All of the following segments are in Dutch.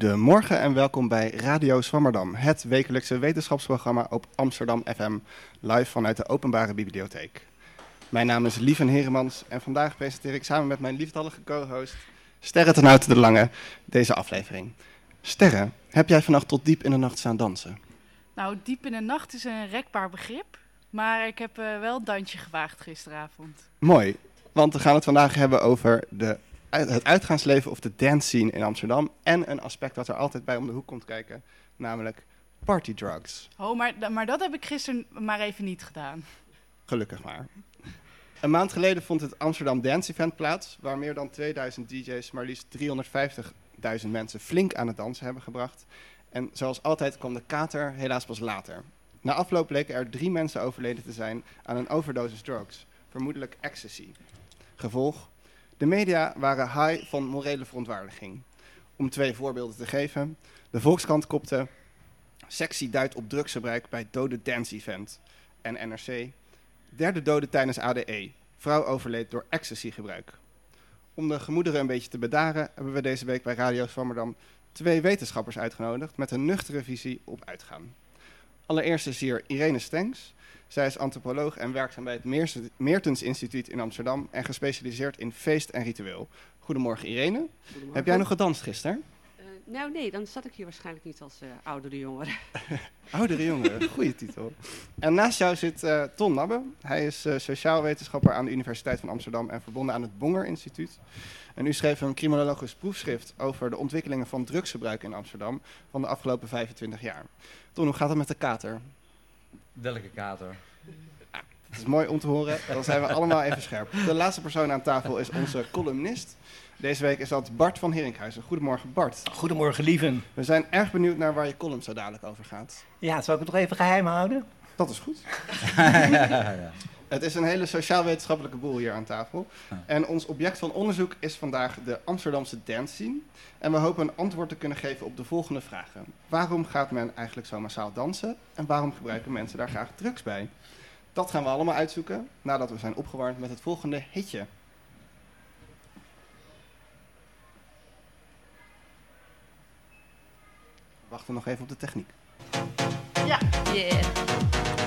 Goedemorgen en welkom bij Radio Swammerdam, het wekelijkse wetenschapsprogramma op Amsterdam FM, live vanuit de Openbare Bibliotheek. Mijn naam is Lieven Heremans en vandaag presenteer ik samen met mijn liefdallige co-host Sterre ten Houten de Lange deze aflevering. Sterre, heb jij vannacht tot diep in de nacht staan dansen? Nou, diep in de nacht is een rekbaar begrip. Maar ik heb uh, wel een dansje gewaagd gisteravond. Mooi, want we gaan het vandaag hebben over de, het uitgaansleven of de dance scene in Amsterdam. En een aspect dat er altijd bij om de hoek komt kijken, namelijk party drugs. Oh, maar, maar dat heb ik gisteren maar even niet gedaan. Gelukkig maar. Een maand geleden vond het Amsterdam Dance Event plaats, waar meer dan 2000 DJ's maar liefst 350.000 mensen flink aan het dansen hebben gebracht. En zoals altijd kwam de kater helaas pas later. Na afloop bleken er drie mensen overleden te zijn aan een overdosis drugs, vermoedelijk ecstasy. Gevolg? De media waren high van morele verontwaardiging. Om twee voorbeelden te geven. De Volkskrant kopte... Sexy duidt op drugsgebruik bij dode dance event. En NRC... Derde dode tijdens ADE. Vrouw overleed door ecstasy-gebruik. Om de gemoederen een beetje te bedaren... hebben we deze week bij Radio Zwammerdam twee wetenschappers uitgenodigd... met een nuchtere visie op uitgaan. Allereerst is hier Irene Stengs. Zij is antropoloog en werkzaam bij het Meertens Instituut in Amsterdam en gespecialiseerd in feest en ritueel. Goedemorgen Irene. Goedemorgen. Heb jij nog gedanst gisteren? Uh, nou nee, dan zat ik hier waarschijnlijk niet als uh, oudere jongere. oudere jongere, goede titel. En naast jou zit uh, Ton Nabbe. Hij is sociaal wetenschapper aan de Universiteit van Amsterdam en verbonden aan het Bonger Instituut. En u schreef een criminologisch proefschrift over de ontwikkelingen van drugsgebruik in Amsterdam van de afgelopen 25 jaar. Ton, hoe gaat het met de kater? Welke kater? Het is mooi om te horen. Dan zijn we allemaal even scherp. De laatste persoon aan tafel is onze columnist. Deze week is dat Bart van Herinkhuizen. Goedemorgen Bart. Goedemorgen lieven. We zijn erg benieuwd naar waar je column zo dadelijk over gaat. Ja, zal ik het nog even geheim houden? Dat is goed. ja, Het is een hele sociaal-wetenschappelijke boel hier aan tafel. En ons object van onderzoek is vandaag de Amsterdamse dance scene. En we hopen een antwoord te kunnen geven op de volgende vragen. Waarom gaat men eigenlijk zo massaal dansen? En waarom gebruiken mensen daar graag drugs bij? Dat gaan we allemaal uitzoeken nadat we zijn opgewarmd met het volgende hitje. Wachten nog even op de techniek. Ja, yeah.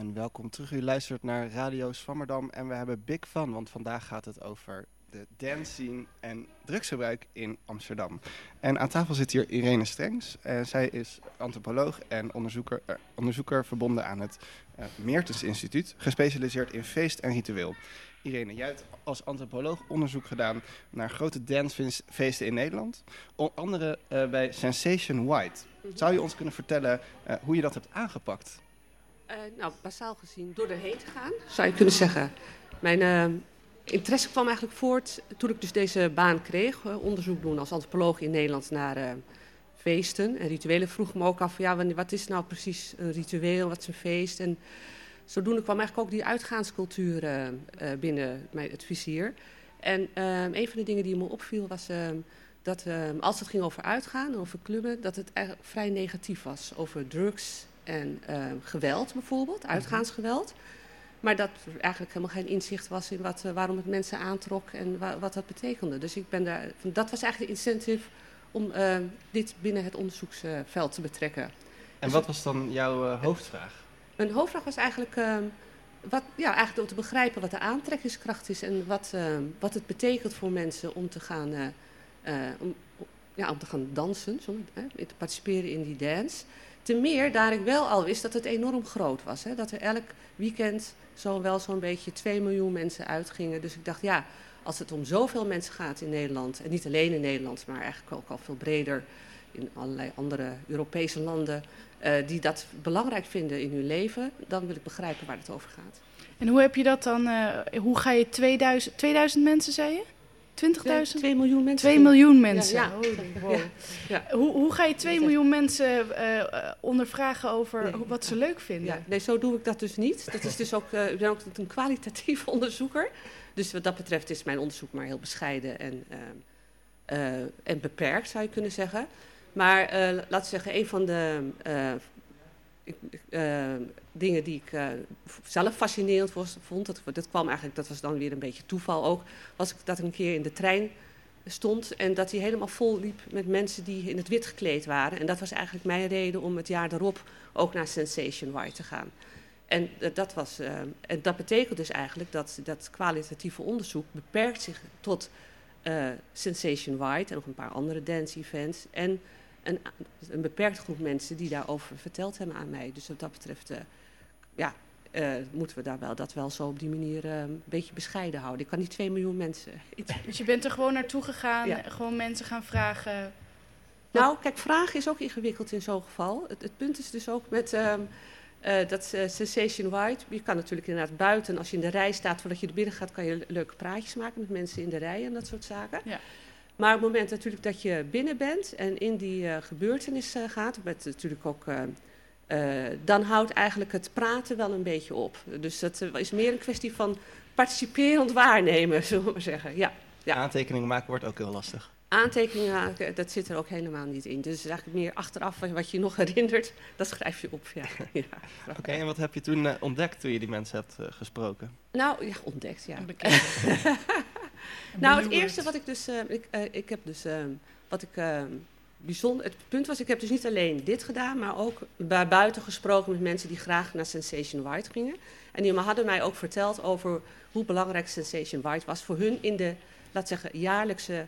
En welkom terug. U luistert naar Radio Swammerdam en we hebben big fun, want vandaag gaat het over de dance scene en drugsgebruik in Amsterdam. En aan tafel zit hier Irene Strengs. Uh, zij is antropoloog en onderzoeker, uh, onderzoeker verbonden aan het uh, Meertens Instituut, gespecialiseerd in feest en ritueel. Irene, jij hebt als antropoloog onderzoek gedaan naar grote dancefeesten in Nederland. Onder andere bij Sensation White. Zou je ons kunnen vertellen hoe je dat hebt aangepakt? Uh, nou, basaal gezien door erheen te gaan, zou je kunnen zeggen. Mijn uh, interesse kwam eigenlijk voort toen ik dus deze baan kreeg. Uh, onderzoek doen als antropoloog in Nederland naar feesten en rituelen. Vroeg me ook af, ja, wat is nou precies een ritueel, wat is een feest? En zodoende kwam eigenlijk ook die uitgaanscultuur binnen het vizier. En een van de dingen die me opviel was dat als het ging over uitgaan, over clubben, dat het vrij negatief was. Over drugs en uh, geweld bijvoorbeeld, Mhm. uitgaansgeweld. Maar dat er eigenlijk helemaal geen inzicht was in wat, uh, waarom het mensen aantrok en wa wat dat betekende. Dus ik ben daar, dat was eigenlijk de incentive om uh, dit binnen het onderzoeksveld te betrekken. En dus wat was dan jouw uh, hoofdvraag? Mijn hoofdvraag was eigenlijk, ehm, wat, ja, eigenlijk om te begrijpen wat de aantrekkingskracht is en wat, ehm, wat het betekent voor mensen om te gaan, eh, om, ja, om te gaan dansen, zo, te participeren in die dance. Ten meer daar ik wel al wist dat het enorm groot was. Hè? Dat er elk weekend zo wel zo'n beetje 2 miljoen mensen uitgingen. Dus ik dacht, ja, als het om zoveel mensen gaat in Nederland... en niet alleen in Nederland, maar eigenlijk ook al veel breder... in allerlei andere Europese landen... Uh, die dat belangrijk vinden in hun leven... dan wil ik begrijpen waar het over gaat. En hoe heb je dat dan... Uh, hoe ga je 2000, 2000 mensen, zei je? 20.000? 2 miljoen mensen. 2 miljoen mensen. Ja, ja. Oh, wow. ja. Hoe, hoe, ga je 2 miljoen mensen uh, ondervragen over nee. wat ze leuk vinden? Nee, zo doe ik dat dus niet. Dat is dus ook, uh, ik ben ook een kwalitatief onderzoeker. Dus wat dat betreft is mijn onderzoek maar heel bescheiden en, uh, en beperkt, zou je kunnen zeggen. Maar laten we zeggen, een van de uh, dingen die ik uh, zelf fascinerend vond, dat, dat kwam eigenlijk, dat was dan weer een beetje toeval ook, was dat ik een keer in de trein stond en dat hij helemaal vol liep met mensen die in het wit gekleed waren. En dat was eigenlijk mijn reden om het jaar daarop ook naar Sensation White te gaan. En dat, was, uh, en dat betekent dus eigenlijk dat dat kwalitatieve onderzoek beperkt zich tot Sensation White en nog een paar andere dance events. En een, een beperkte groep mensen die daarover verteld hebben aan mij. Dus wat dat betreft, uh, ja, uh, moeten we daar wel, dat wel zo op die manier uh, een beetje bescheiden houden. Ik kan niet 2 miljoen mensen. Dus je bent er gewoon naartoe gegaan, ja. gewoon mensen gaan vragen. Nou, kijk, vragen is ook ingewikkeld in zo'n geval. Het, het, punt is dus ook met um, dat Sensation White. Je kan natuurlijk inderdaad buiten, als je in de rij staat voordat je er binnen gaat, kan je leuke praatjes maken met mensen in de rij en dat soort zaken. Ja. Maar op het moment natuurlijk dat je binnen bent en in die uh, gebeurtenis uh, gaat, met natuurlijk ook, uh, dan houdt eigenlijk het praten wel een beetje op. Dus dat is meer een kwestie van participerend waarnemen, zullen we maar zeggen. Ja, ja. Aantekeningen maken wordt ook heel lastig. Aantekeningen maken, dat zit er ook helemaal niet in. Dus het is eigenlijk meer achteraf wat je nog herinnert, dat schrijf je op. Ja. ja. Oké, okay, en wat heb je toen ontdekt toen je die mensen hebt gesproken? Nou, ja, ontdekt, ja. Nou, het eerste wat ik dus, uh, ik, uh, ik heb dus, uh, wat ik bijzonder, het punt was, ik heb dus niet alleen dit gedaan, maar ook bij buiten gesproken met mensen die graag naar Sensation White gingen. En die hadden mij ook verteld over hoe belangrijk Sensation White was voor hun in de, laat zeggen, jaarlijkse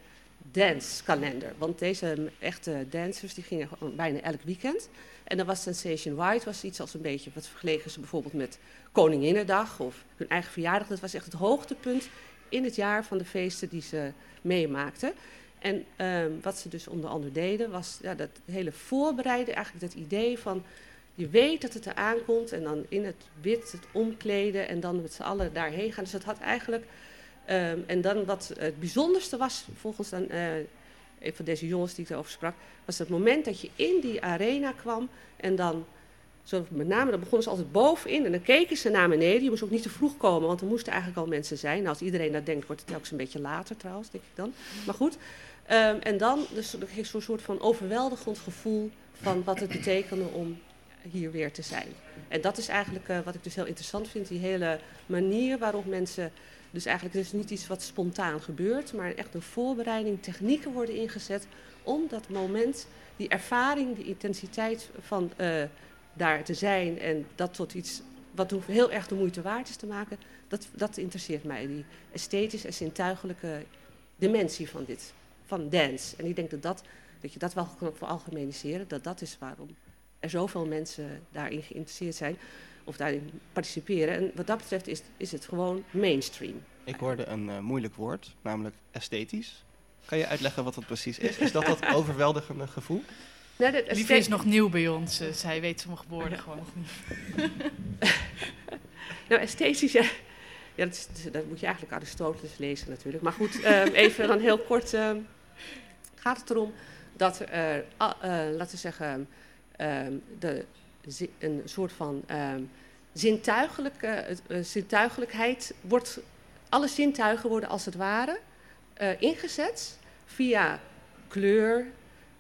dancekalender. Want deze echte dancers, die gingen bijna elk weekend. En dan was Sensation White was iets als een beetje, wat vergeleken ze bijvoorbeeld met Koninginnedag of hun eigen verjaardag. Dat was echt het hoogtepunt in het jaar van de feesten die ze meemaakten. En um, wat ze dus onder andere deden, was ja, dat hele voorbereiden, eigenlijk dat idee van je weet dat het eraan komt en dan in het wit het omkleden en dan met z'n allen daarheen gaan. Dus dat had eigenlijk, um, en dan wat het bijzonderste was, volgens dan, uh, een van deze jongens die ik erover sprak, was het moment dat je in die arena kwam en dan zo met name, dan begonnen ze altijd bovenin en dan keken ze naar beneden. Je moest ook niet te vroeg komen, want er moesten eigenlijk al mensen zijn. Nou, als iedereen dat denkt, wordt het telkens een beetje later trouwens, denk ik dan. Maar goed. Um, en dan dus, zo'n soort van overweldigend gevoel van wat het betekende om hier weer te zijn. En dat is eigenlijk uh, wat ik dus heel interessant vind, die hele manier waarop mensen... Dus eigenlijk is niet iets wat spontaan gebeurt, maar echt een voorbereiding, technieken worden ingezet om dat moment, die ervaring, die intensiteit van... Uh, daar te zijn en dat tot iets wat heel erg de moeite waard is te maken, dat, dat interesseert mij. Die esthetische en zintuigelijke dimensie van dit, van dance. En ik denk dat, dat, dat je dat wel kan veralgemeniseren, dat dat is waarom er zoveel mensen daarin geïnteresseerd zijn of daarin participeren. En wat dat betreft is, is het gewoon mainstream. Ik hoorde een eh, moeilijk woord, namelijk esthetisch. Kan je uitleggen wat dat precies is? Is dat dat overweldigende gevoel? Nou, dat Lieve is nog nieuw bij ons. eh, zij weet sommige woorden gewoon nog niet. Nou, esthetisch, ja, ja dat, is, dat moet je eigenlijk Aristoteles lezen natuurlijk. Maar goed, ehm, even dan heel kort ehm, gaat het erom dat eh, laten we zeggen, ehm, de, een soort van zintuigelijke, eh, zintuigelijkheid wordt, alle zintuigen worden als het ware ingezet via kleur,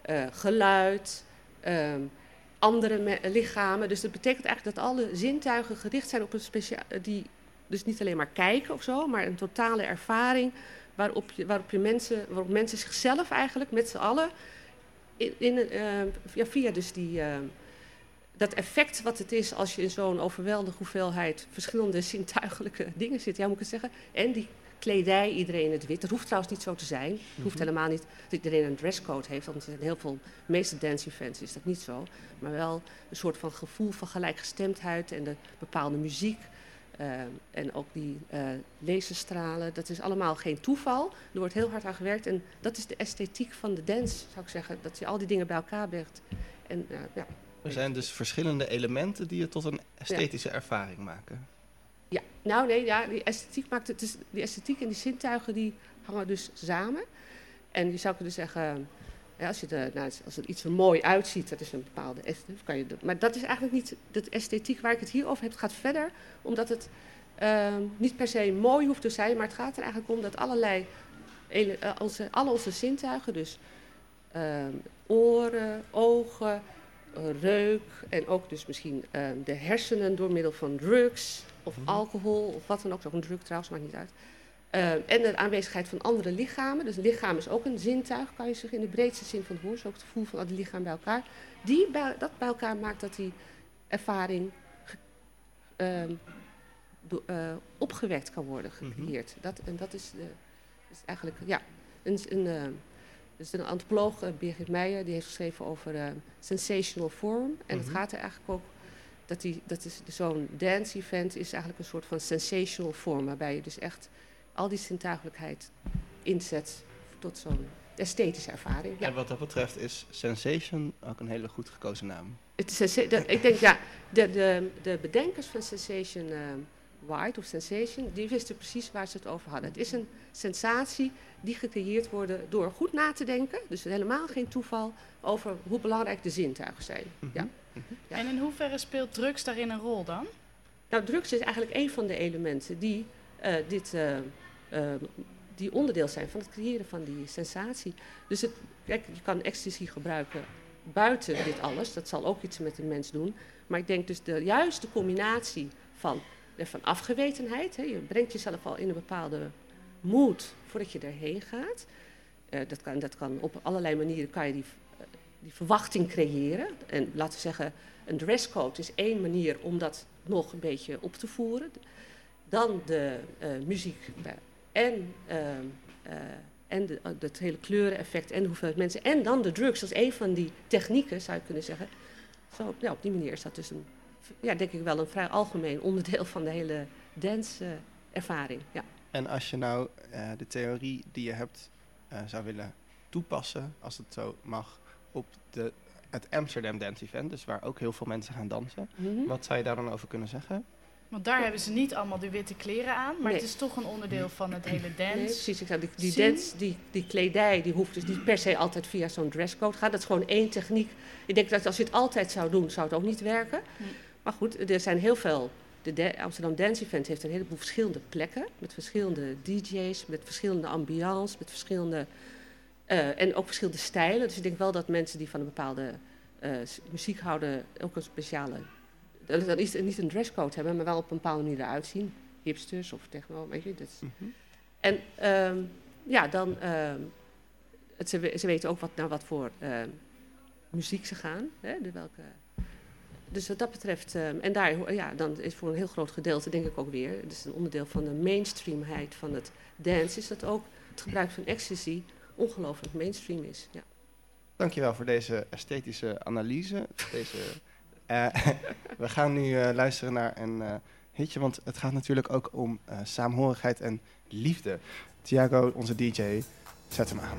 eh, geluid, ehm, andere me- lichamen. Dus dat betekent eigenlijk dat alle zintuigen gericht zijn op een speciaal, die dus niet alleen maar kijken of zo, maar een totale ervaring waarop, je, waarop, je mensen, waarop mensen zichzelf eigenlijk met z'n allen in, eh, ja, via dus die, eh, dat effect wat het is als je in zo'n overweldige hoeveelheid verschillende zintuigelijke dingen zit, ja moet ik het zeggen, en die kledij, iedereen in het wit. Dat hoeft trouwens niet zo te zijn. Het hoeft helemaal niet dat iedereen een dresscode heeft, want in heel veel, meeste dance events is dat niet zo. Maar wel een soort van gevoel van gelijkgestemdheid en de bepaalde muziek. eh, en ook die eh laserstralen, dat is allemaal geen toeval. Er wordt heel hard aan gewerkt en dat is de esthetiek van de dance, zou ik zeggen. Dat je al die dingen bij elkaar brengt. En eh, ja, Er zijn dus verschillende elementen die het tot een esthetische ervaring maken. Ja, nou nee, ja, die esthetiek maakt het. Dus die esthetiek en die zintuigen die hangen dus samen. En je zou kunnen zeggen, als, je nou, als er iets er mooi uitziet, dat is een bepaalde esthetiek. Kan je, maar dat is eigenlijk niet de esthetiek waar ik het hier over heb. Het gaat verder, omdat het ehm, niet per se mooi hoeft te zijn, maar het gaat er eigenlijk om dat allerlei, eh, onze, alle onze zintuigen, dus ehm, oren, ogen, eh, reuk en ook dus misschien ehm, de hersenen door middel van drugs of Mhm. alcohol of wat dan ook. Ook een drug trouwens, maakt niet uit. Ehm, en de aanwezigheid van andere lichamen. Dus een lichaam is ook een zintuig, kan je zeggen, in de breedste zin van het woord. Ook het gevoel van die lichamen bij elkaar. Die bij, dat bij elkaar maakt dat die ervaring ehm, eh, opgewekt kan worden, Mhm. gecreëerd. dat, en dat is, de, is eigenlijk, ja, een, een, dus een antropoloog, eh, Birgit Meijer, die heeft geschreven over sensational form. En het Mhm. gaat er eigenlijk ook, dat, die, dat is zo'n dance event is eigenlijk een soort van sensational form, waarbij je dus echt al die zintuigelijkheid inzet tot zo'n esthetische ervaring. Ja. En wat dat betreft is Sensation ook een hele goed gekozen naam. Het is de- ik denk, ja, de, de, de bedenkers van Sensation eh, White of Sensation, die wisten precies waar ze het over hadden. Het is een sensatie die gecreëerd wordt door goed na te denken, dus helemaal geen toeval, over hoe belangrijk de zintuigen zijn. Mhm. Ja. Ja. En in hoeverre speelt drugs daarin een rol dan? Nou, drugs is eigenlijk een van de elementen die, eh, dit, eh, eh, die onderdeel zijn van het creëren van die sensatie. Dus het, kijk, je kan ecstasy gebruiken buiten dit alles. Dat zal ook iets met een mens doen. Maar ik denk dus de juiste combinatie van, van afgewetenheid. Hè, je brengt jezelf al in een bepaalde mood voordat je erheen gaat. Dat, kan, dat kan op allerlei manieren kan je die, die verwachting creëren. En laten we zeggen, een dresscode is één manier om dat nog een beetje op te voeren. Dan de eh, muziek bij- en, eh, en de, eh, het hele kleureneffect en de hoeveelheid mensen. En dan de drugs, is één van die technieken, zou je kunnen zeggen. Zo, op die manier is dat dus een, ja, denk ik wel een vrij algemeen onderdeel van de hele dance-ervaring. ja. En als je nou eh, de theorie die je hebt eh, zou willen toepassen, als het zo mag, op de, het Amsterdam Dance Event, dus waar ook heel veel mensen gaan dansen. Mhm. Wat zou je daar dan over kunnen zeggen? Want daar hebben ze niet allemaal de witte kleren aan, maar Nee. het is toch een onderdeel van het hele dance. Nee, precies. Ik zei, die, dance, die, die kledij die hoeft dus niet per se altijd via zo'n dresscode gaan. Dat is gewoon één techniek. Ik denk dat als je het altijd zou doen, zou het ook niet werken. Nee. Maar goed, er zijn heel veel. De Da- Amsterdam Dance Event heeft een heleboel verschillende plekken. Met verschillende DJ's, met verschillende ambiance, met verschillende. Eh, en ook verschillende stijlen. Dus ik denk wel dat mensen die van een bepaalde eh, muziek houden ook een speciale. Dat is niet een dresscode hebben, maar wel op een bepaalde manier eruit zien. Hipsters of techno, weet je. Dat is, Mhm. en ehm, ja, dan. ehm, het, ze, we- ze weten ook wat, naar wat voor ehm, muziek ze gaan. Hè, de welke dus wat dat betreft, en daar, ja, dan is voor een heel groot gedeelte, denk ik ook weer, dus een onderdeel van de mainstreamheid van het dance, is dat ook het gebruik van ecstasy ongelooflijk mainstream is. Ja. Dankjewel voor deze esthetische analyse. Deze, eh, we gaan nu eh, luisteren naar een eh, hitje, want het gaat natuurlijk ook om saamhorigheid en liefde. Thiago, onze DJ, zet hem aan.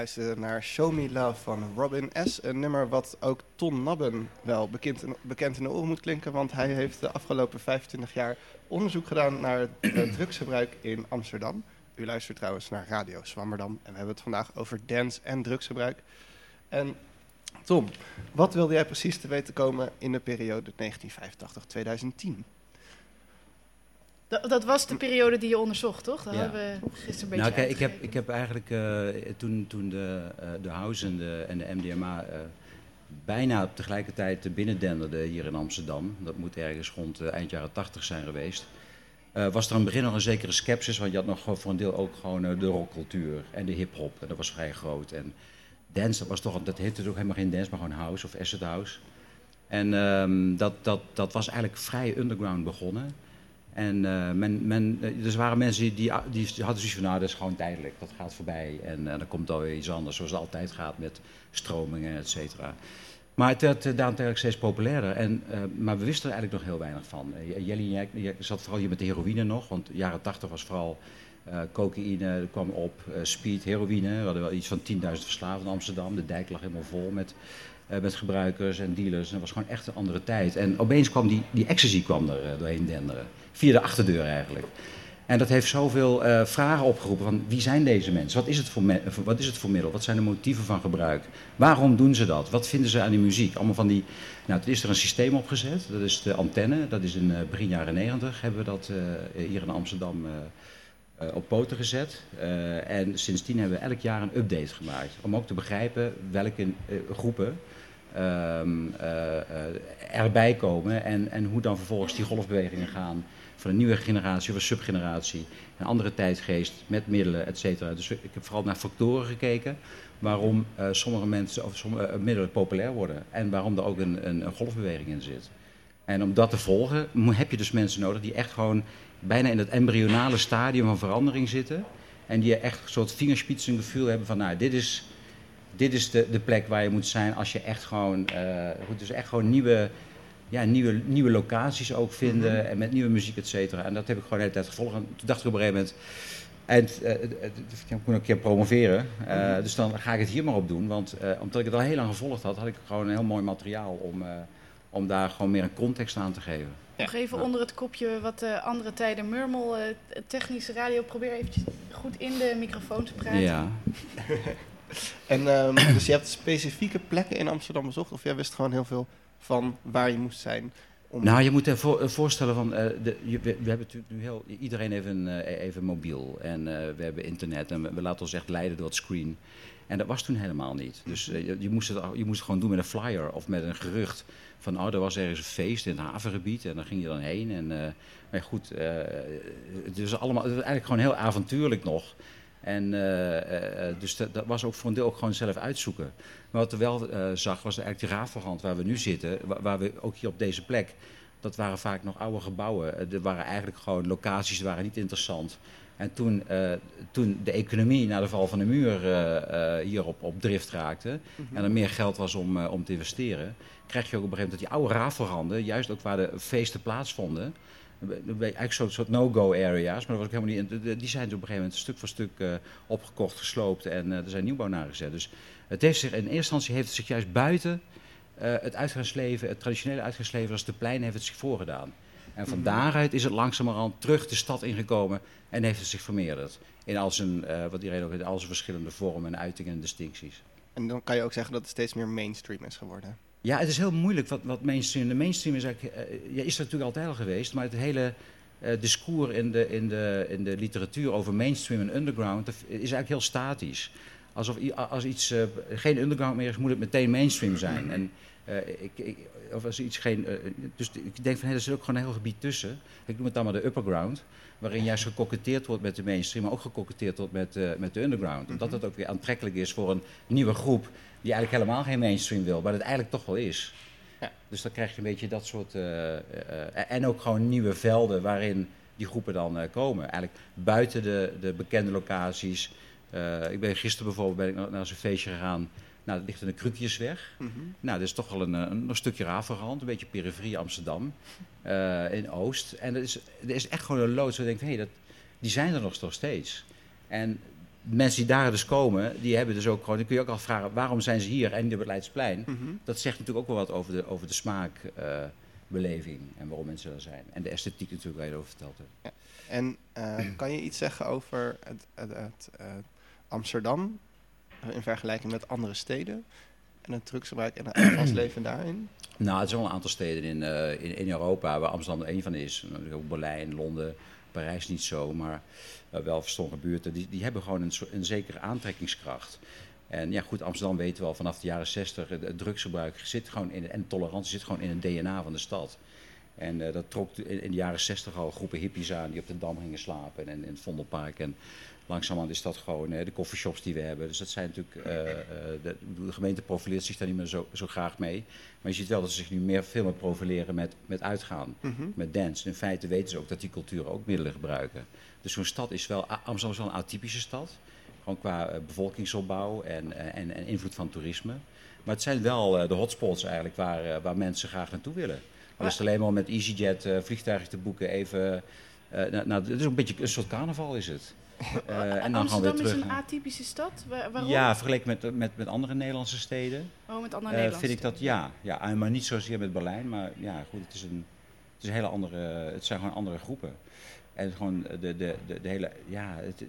We luisteren naar Show Me Love van Robin S. Een nummer wat ook Ton Nabben wel bekend, bekend in de oren moet klinken. Want hij heeft de afgelopen 25 jaar onderzoek gedaan naar het eh, drugsgebruik in Amsterdam. U luistert trouwens naar Radio Zwammerdam. En we hebben het vandaag over dance en drugsgebruik. En Tom, wat wilde jij precies te weten komen in de periode 1985-2010? Dat, dat was de periode die je onderzocht, toch? Daar Ja. hebben we gisteren een beetje Nou, kijk, ik heb, ik heb eigenlijk eh, toen, toen de, eh, de House en de, en de MDMA eh, bijna tegelijkertijd binnendenderden hier in Amsterdam. Dat moet ergens rond eind jaren 80 zijn geweest. was er aan het begin nog een zekere sceptisch, want je had nog voor een deel ook gewoon de rockcultuur en de hip-hop. En dat was vrij groot. En dance, dat was toch, dat heette ook helemaal geen dance, maar gewoon house of acid house. En ehm, dat, dat, dat was eigenlijk vrij underground begonnen. En eh, men, men, er waren mensen die, die, hadden zoiets van, nou, dat is gewoon tijdelijk, dat gaat voorbij. En eh, dan komt alweer iets anders, zoals het altijd gaat met stromingen, et cetera. Maar het werd uh, steeds populairder. En, maar we wisten er eigenlijk nog heel weinig van. Uh, Jelly, jij, jij zat vooral hier met de heroïne nog, want de jaren 80 was vooral cocaïne, kwam op, speed, heroïne. We hadden wel iets van 10.000 verslaafden in Amsterdam. De dijk lag helemaal vol met, gebruikers en dealers. En dat was gewoon echt een andere tijd. En opeens kwam die, die ecstasy kwam er doorheen denderen. Via de achterdeur eigenlijk. En dat heeft zoveel eh, vragen opgeroepen van wie zijn deze mensen? Wat is, het voor wat is het voor middel? Wat zijn de motieven van gebruik? Waarom doen ze dat? Wat vinden ze aan die muziek? Allemaal van die... Nou, er is er een systeem opgezet. Dat is de antenne. Dat is in eh, begin jaren negentig hebben we dat eh, hier in Amsterdam op poten gezet. En sindsdien hebben we elk jaar een update gemaakt. Om ook te begrijpen welke groepen ehm, eh, eh, erbij komen en, en hoe dan vervolgens die golfbewegingen gaan van een nieuwe generatie of een subgeneratie, een andere tijdgeest met middelen, et cetera. Dus ik heb vooral naar factoren gekeken waarom eh, sommige mensen of sommige eh, middelen populair worden en waarom er ook een, een, golfbeweging in zit. En om dat te volgen heb je dus mensen nodig die echt gewoon bijna in het embryonale stadium van verandering zitten en die echt een soort vingerspitsengevoel hebben van nou dit is dit is de, de plek waar je moet zijn als je echt gewoon, goed, dus echt gewoon nieuwe, ja, nieuwe, nieuwe locaties ook vinden en met nieuwe muziek, et cetera. En dat heb ik gewoon de hele tijd gevolgd. En toen dacht ik op een gegeven moment, en eh, eh, ik moet een keer promoveren, eh, dus dan ga ik het hier maar op doen. Want eh, omdat ik het al heel lang gevolgd had, had ik gewoon een heel mooi materiaal om, eh, om daar gewoon meer een context aan te geven. Nog even onder het kopje wat eh, andere tijden murmel. eh, technische radio, probeer eventjes goed in de microfoon te praten. Ja. En ehm, dus je hebt specifieke plekken in Amsterdam bezocht? Of jij wist gewoon heel veel van waar je moest zijn? Om... Nou, je moet je voor, voorstellen van, eh, de, we, hebben natuurlijk nu heel, iedereen heeft een, eh, even mobiel en eh, we hebben internet en we, laten ons echt leiden door het screen. En dat was toen helemaal niet. Dus eh, je, je moest het, je moest gewoon doen met een flyer of met een gerucht van, oh, er was ergens een feest in het havengebied en dan ging je dan heen. En, eh, maar goed, eh, het, is allemaal, het was eigenlijk gewoon heel avontuurlijk nog. En eh, eh, eh, dus dat, dat was ook voor een deel ook gewoon zelf uitzoeken. Maar wat we wel zag, was eigenlijk die Rafelrand waar we nu zitten, wa- waar, we ook hier op deze plek, dat waren vaak nog oude gebouwen. Er waren eigenlijk gewoon locaties, die waren niet interessant. En toen, toen de economie na de val van de muur eh, eh, hier op, op drift raakte en er meer geld was om, om te investeren, krijg je ook op een gegeven moment dat die oude rafelranden, juist ook waar de feesten plaatsvonden, eigenlijk zo'n soort no-go areas, maar dat was ook helemaal niet. Die zijn dus op een gegeven moment stuk voor stuk eh, opgekocht, gesloopt en eh, er zijn nieuwbouw naar gezet. Dus het heeft zich, in eerste instantie heeft het zich juist buiten eh, het uitgaansleven, het traditionele uitgaansleven als de plein, heeft het zich voorgedaan. En van daaruit is het langzamerhand terug de stad ingekomen en heeft het zich vermeerderd. In al zijn, wat iedereen ook in al zijn verschillende vormen en uitingen en distincties. En dan kan je ook zeggen dat het steeds meer mainstream is geworden. Ja, het is heel moeilijk wat, wat mainstream. De mainstream is eigenlijk, eh, ja, is er natuurlijk altijd al geweest, maar het hele eh, discours in de, in, de, in de literatuur over mainstream en underground dat is eigenlijk heel statisch. Alsof als iets eh, geen underground meer is, moet het meteen mainstream zijn. En, ik, ik, of als iets geen, dus ik denk van hé, er zit ook gewoon een heel gebied tussen. Ik noem het dan maar de upperground, waarin juist gekoketteerd wordt met de mainstream, maar ook gekoketteerd wordt met, met de underground. Omdat het ook weer aantrekkelijk is voor een nieuwe groep die eigenlijk helemaal geen mainstream wil, maar het eigenlijk toch wel is. Ja. Dus dan krijg je een beetje dat soort. eh, eh, eh, en ook gewoon nieuwe velden waarin die groepen dan komen. Eigenlijk buiten de, de bekende locaties. Ik ben gisteren bijvoorbeeld ben ik naar, naar zo'n feestje gegaan. Nou, dat ligt in de Krukjesweg. Nou, dat is toch wel een, een, een stukje rafelrand, een beetje periferie Amsterdam. in Oost. En er is, er is echt gewoon een loods waar je denkt, hé, dat, die zijn er nog, nog steeds. En mensen die daar dus komen, die hebben dus ook gewoon... Dan kun je ook afvragen, waarom zijn ze hier en niet op het Leidsplein? Dat zegt natuurlijk ook wel wat over de, over de smaakbeleving en waarom mensen daar zijn. En de esthetiek natuurlijk, waar je het over verteld hebt. En eh, kan je iets zeggen over het, het, het, eh, Amsterdam eh, in vergelijking met andere steden? En het drugsgebruik en het uitvalsleven daarin? Nou, het zijn wel een aantal steden in, eh, in, in Europa waar Amsterdam er één van is. Berlijn, Londen, Parijs niet zo, maar eh, wel verstommige buurten. Die, die hebben gewoon een, zekere aantrekkingskracht. En ja, goed, Amsterdam weten we al vanaf de jaren 60, het, het drugsgebruik zit gewoon in, en tolerantie zit gewoon in het DNA van de stad. En eh, dat trok in, in de jaren 60 al groepen hippies aan die op de Dam gingen slapen en in het Vondelpark. En langzamerhand is dat gewoon eh, de coffeeshops die we hebben. Dus dat zijn natuurlijk, eh, de, de gemeente profileert zich daar niet meer zo, zo graag mee. Maar je ziet wel dat ze zich nu meer, veel meer profileren met, met uitgaan, Mhm. met dance. In feite weten ze ook dat die culturen ook middelen gebruiken. Dus zo'n stad is wel, Amsterdam is wel een atypische stad. Gewoon qua bevolkingsopbouw en, en, en invloed van toerisme. Maar het zijn wel de hotspots eigenlijk waar, waar mensen graag naartoe willen. Is het alleen maar om met EasyJet eh, vliegtuigen te boeken even... nou, nou, het is ook een beetje een soort carnaval is het. Eh, en dan gaan we weer Amsterdam is een atypische stad. Wa- waarom? Ja, vergeleken met, met, met andere Nederlandse steden Oh, met andere eh, Nederlandse vind ik dat ja, ja. Maar niet zozeer met Berlijn, maar ja, goed, het is een, het is een hele andere, het zijn gewoon andere groepen. En gewoon de, de, de, de hele, ja, het, het-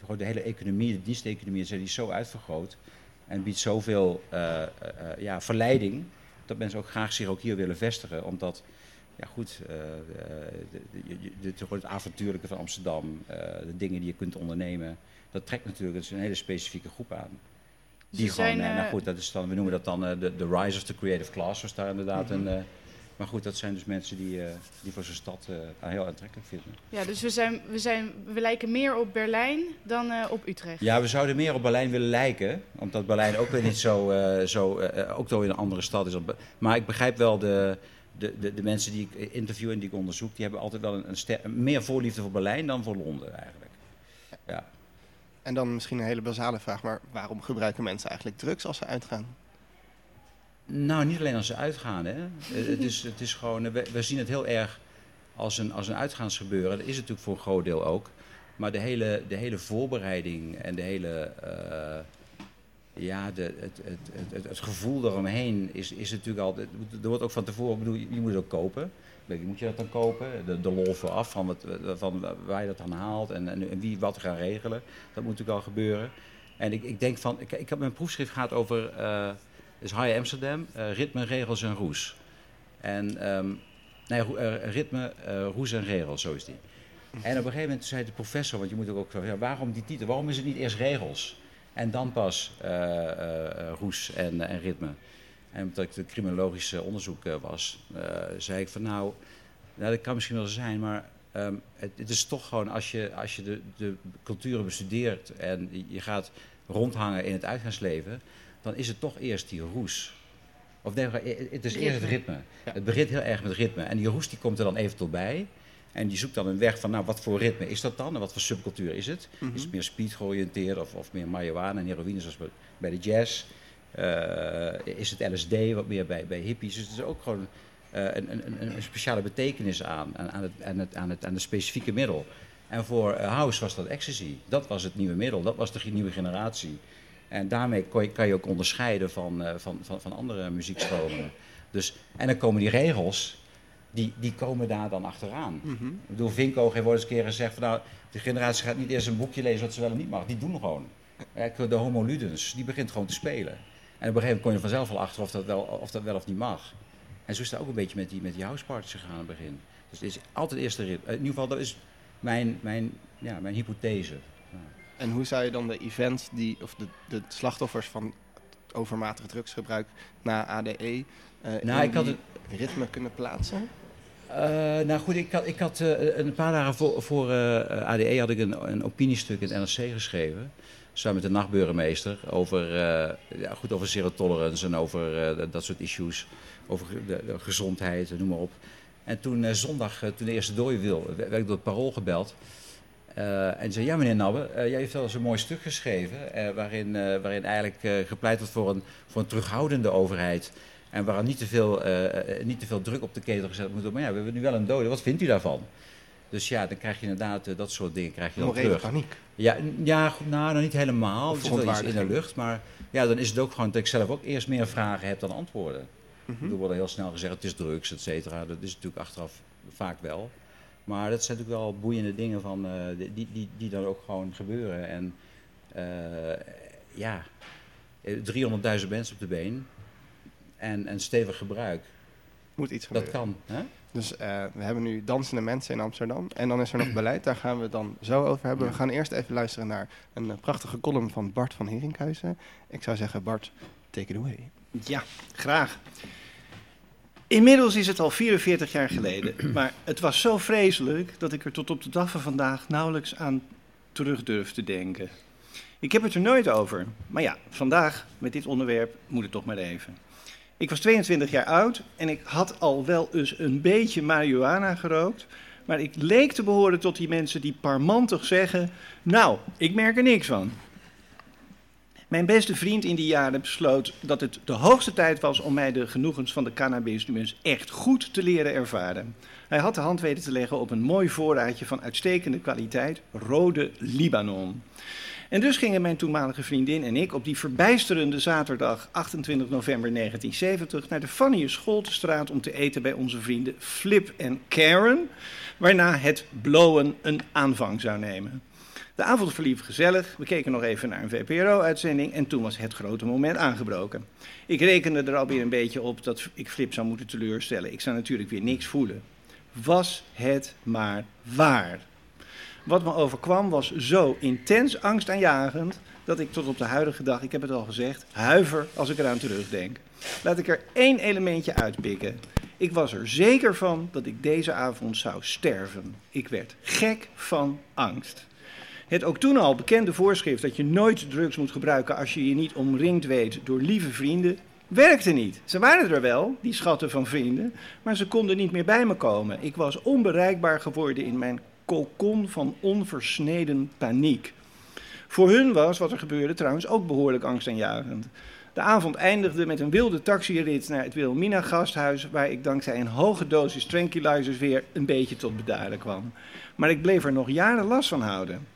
gewoon de hele economie, de diensteconomie, die is zo uitvergroot en biedt zoveel ja, verleiding dat mensen ook graag zich ook hier willen vestigen, omdat ja goed, eh, eh, de, het avontuurlijke van Amsterdam, eh, de dingen die je kunt ondernemen, dat trekt natuurlijk dat is een hele specifieke groep aan. Die gewoon, zijn, nou goed, dat is dan, we noemen dat dan de, rise of the creative class, was daar inderdaad een. Maar goed, dat zijn dus mensen die, eh, die voor zo'n stad eh, heel aantrekkelijk vinden. Ja, dus we, zijn, we, zijn, we lijken meer op Berlijn dan eh, op Utrecht. Ja, we zouden meer op Berlijn willen lijken, omdat Berlijn ook weer niet zo, eh, zo eh, ook wel in een andere stad is. Maar ik begrijp wel de, de, de, de mensen die ik interview en die ik onderzoek, die hebben altijd wel een, een ster- meer voorliefde voor Berlijn dan voor Londen eigenlijk. Ja. En dan misschien een hele basale vraag, maar waarom gebruiken mensen eigenlijk drugs als ze uitgaan? Nou, niet alleen als ze uitgaan. Hè. Eh, het, is, het is gewoon, we, zien het heel erg als een, als een uitgaansgebeuren. Dat is het natuurlijk voor een groot deel ook. Maar de hele, de hele voorbereiding en de hele, eh, ja, de, het, het, het, het, gevoel eromheen is, is natuurlijk al. Er wordt ook van tevoren, bedoel, je, moet het ook kopen. Moet je dat dan kopen? De, de lol vooraf van, wat, van waar je dat dan haalt en, en, wie wat gaan regelen. Dat moet natuurlijk al gebeuren. En ik, ik denk van, ik, ik heb mijn proefschrift gaat over. eh, dus High Amsterdam, eh, ritme, regels en roes. En ehm, nee, eh, ritme, eh, roes en regels, zo is die. En op een gegeven moment zei de professor, want je moet ook, ja, waarom die titel? Waarom is het niet eerst regels? En dan pas roes en, en ritme. En omdat ik de criminologische onderzoek was, zei ik van nou, nou, dat kan misschien wel zijn, maar ehm, het, het is toch gewoon als je, als je de, de culturen bestudeert en je gaat rondhangen in het uitgaansleven, dan is het toch eerst die roes. Of nee, het is eerst het ritme. Ja. Het begint heel erg met ritme. En die roes die komt er dan eventueel bij. En die zoekt dan een weg van, nou, wat voor ritme is dat dan? En wat voor subcultuur is het? Is het meer speed georiënteerd of, of meer marihuana en heroïne zoals bij- de jazz? Eh, is het LSD wat meer bij, bij hippies? Dus het is ook gewoon eh, een, een, een, speciale betekenis aan, aan, aan, het, aan, het, aan, het, aan het specifieke middel. En voor eh, house was dat ecstasy. Dat was het nieuwe middel. Dat was de nieuwe generatie. En daarmee kon kan je ook onderscheiden van, eh, van, van, van andere muziekstromingen. Dus, en dan komen die regels, die, die komen daar dan achteraan. Mhm. Ik bedoel, Vinko heeft wel eens een keer gezegd van nou, de generatie gaat niet eerst een boekje lezen wat ze wel en niet mag. Die doen gewoon. Eh, De homo ludens, die begint gewoon te spelen. En op een gegeven moment kom je vanzelf al achter of dat wel of, dat wel of niet mag. En zo is het ook een beetje met die, met die houseparties gegaan aan het begin. Dus het is altijd eerst de rit. In ieder geval, dat is mijn, mijn, ja, mijn hypothese. En hoe zou je dan de events die, of de, de slachtoffers van overmatig drugsgebruik na ADE eh Nou, in ik had die ritme kunnen plaatsen? Eh, nou goed, ik had, ik had eh, een paar dagen voor, voor ADE had ik een, een opiniestuk in het NRC geschreven. Samen met de nachtburgemeester over, ja, goed, over zero tolerance en over dat- soort issues. Over de, de gezondheid, noem maar op. En toen zondag, toen de eerste dooi wil, werd ik door het parool gebeld. Eh, en zei, ja meneer Nabbe, eh, jij heeft wel eens een mooi stuk geschreven... eh, waarin, waarin eigenlijk gepleit wordt voor een, voor een terughoudende overheid... en waar niet te, veel, niet te veel druk op de ketel gezet moet worden. Maar ja, we hebben nu wel een dode, wat vindt u daarvan? Dus ja, dan krijg je inderdaad dat soort dingen krijg je dan Morele terug. paniek. Ja, ja goed, nou, nog niet helemaal. Er zit wel iets in de lucht. Maar ja, dan is het ook gewoon dat ik zelf ook eerst meer vragen heb dan antwoorden. Mhm. Er wordt heel snel gezegd, het is drugs, et cetera. Dat is natuurlijk achteraf vaak wel. Maar dat zijn natuurlijk wel boeiende dingen van, eh, die, die, die, die dan ook gewoon gebeuren. En eh, ja, eh, 300.000 mensen op de been en, en stevig gebruik. Moet iets Dat gebeuren. kan. Hè? Dus eh, we hebben nu dansende mensen in Amsterdam. En dan is er nog beleid, daar gaan we het dan zo over hebben. We gaan eerst even luisteren naar een prachtige column van Bart van Herinkhuizen. Ik zou zeggen, Bart, take it away. Ja, graag. Inmiddels is het al 44 jaar geleden, maar het was zo vreselijk dat ik er tot op de dag van vandaag nauwelijks aan terug durf te denken. Ik heb het er nooit over, maar ja, vandaag met dit onderwerp moet het toch maar even. Ik was 22 jaar oud en ik had al wel eens een beetje marihuana gerookt, maar ik leek te behoren tot die mensen die parmantig zeggen: Nou, ik merk er niks van. Mijn beste vriend in die jaren besloot dat het de hoogste tijd was om mij de genoegens van de cannabis echt goed te leren ervaren. Hij had de hand weten te leggen op een mooi voorraadje van uitstekende kwaliteit, rode Libanon. En dus gingen mijn toenmalige vriendin en ik op die verbijsterende zaterdag 28 november 1970 naar de Fannie Scholtestraat om te eten bij onze vrienden Flip en Karen, waarna het blowen een aanvang zou nemen. De avond verliep gezellig, we keken nog even naar een VPRO-uitzending en toen was het grote moment aangebroken. Ik rekende er alweer een beetje op dat ik Flip zou moeten teleurstellen. Ik zou natuurlijk weer niks voelen. Was het maar waar. Wat me overkwam was zo intens angstaanjagend dat ik tot op de huidige dag, ik heb het al gezegd, huiver als ik eraan terugdenk. Laat ik er één elementje uitpikken. Ik was er zeker van dat ik deze avond zou sterven. Ik werd gek van angst. Het ook toen al bekende voorschrift dat je nooit drugs moet gebruiken als je je niet omringd weet door lieve vrienden, werkte niet. Ze waren er wel, die schatten van vrienden, maar ze konden niet meer bij me komen. Ik was onbereikbaar geworden in mijn kokon van onversneden paniek. Voor hun was wat er gebeurde trouwens ook behoorlijk angstaanjagend. De avond eindigde met een wilde taxirit naar het Wilhelmina gasthuis, waar ik dankzij een hoge dosis tranquilizers weer een beetje tot bedaren kwam. Maar ik bleef er nog jaren last van houden.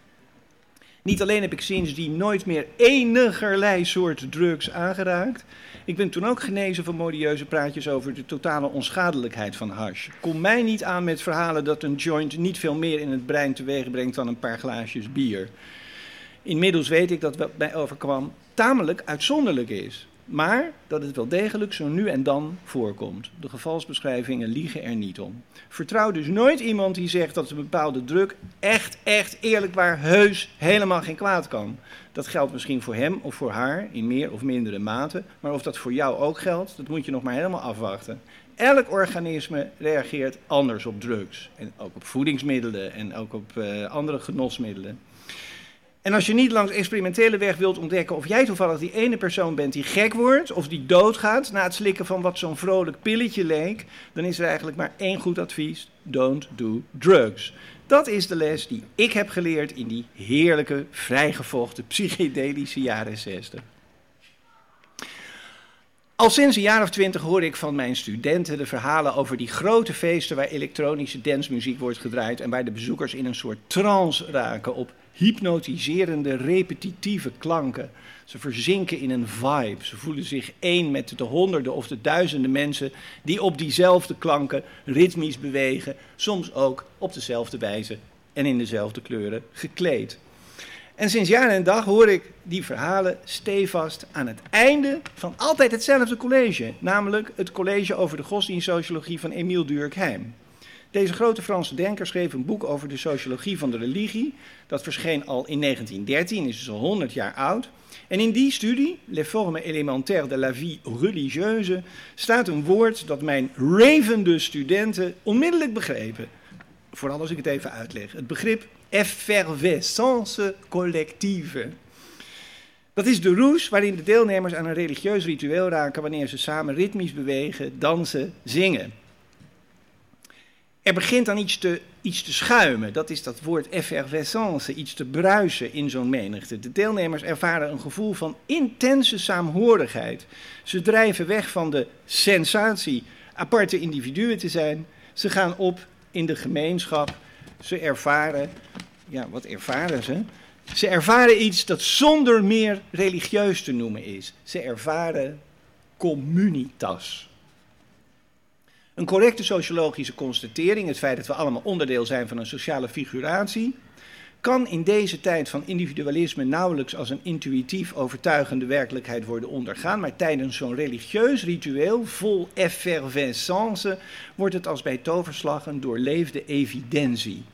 Niet alleen heb ik sindsdien nooit meer enigerlei soort drugs aangeraakt. Ik ben toen ook genezen van modieuze praatjes over de totale onschadelijkheid van hash. Kom mij niet aan met verhalen dat een joint niet veel meer in het brein teweeg brengt dan een paar glaasjes bier. Inmiddels weet ik dat wat mij overkwam tamelijk uitzonderlijk is. Maar dat het wel degelijk zo nu en dan voorkomt. De gevalsbeschrijvingen liegen er niet om. Vertrouw dus nooit iemand die zegt dat een bepaalde druk echt, echt eerlijk waar heus helemaal geen kwaad kan. Dat geldt misschien voor hem of voor haar in meer of mindere mate. Maar of dat voor jou ook geldt, dat moet je nog maar helemaal afwachten. Elk organisme reageert anders op drugs. En ook op voedingsmiddelen en ook op uh, andere genosmiddelen. En als je niet langs experimentele weg wilt ontdekken of jij toevallig die ene persoon bent die gek wordt of die doodgaat na het slikken van wat zo'n vrolijk pilletje leek, dan is er eigenlijk maar één goed advies: don't do drugs. Dat is de les die ik heb geleerd in die heerlijke, vrijgevochten psychedelische jaren 60. Al sinds een jaar of twintig hoor ik van mijn studenten de verhalen over die grote feesten waar elektronische dancemuziek wordt gedraaid en waar de bezoekers in een soort trance raken op hypnotiserende, repetitieve klanken. Ze verzinken in een vibe. Ze voelen zich één met de honderden of de duizenden mensen die op diezelfde klanken ritmisch bewegen, soms ook op dezelfde wijze en in dezelfde kleuren gekleed. En sinds jaar en dag hoor ik die verhalen stevast aan het einde van altijd hetzelfde college, namelijk het college over de godsdienstsociologie van Emile Durkheim. Deze grote Franse denker schreef een boek over de sociologie van de religie. Dat verscheen al in 1913, is dus al 100 jaar oud. En in die studie, Les formes élémentaires de la vie religieuse, staat een woord dat mijn ravende studenten onmiddellijk begrepen. Vooral als ik het even uitleg. Het begrip effervescence collective. Dat is de roes waarin de deelnemers aan een religieus ritueel raken wanneer ze samen ritmisch bewegen, dansen, zingen. Er begint dan iets te, iets te schuimen, dat is dat woord effervescence, iets te bruisen in zo'n menigte. De deelnemers ervaren een gevoel van intense saamhorigheid. Ze drijven weg van de sensatie aparte individuen te zijn. Ze gaan op in de gemeenschap. Ze ervaren, ja, wat ervaren ze? Ze ervaren iets dat zonder meer religieus te noemen is. Ze ervaren communitas. Een correcte sociologische constatering, het feit dat we allemaal onderdeel zijn van een sociale figuratie, kan in deze tijd van individualisme nauwelijks als een intuïtief overtuigende werkelijkheid worden ondergaan, maar tijdens zo'n religieus ritueel vol effervescence wordt het als bij toverslag een doorleefde evidentie.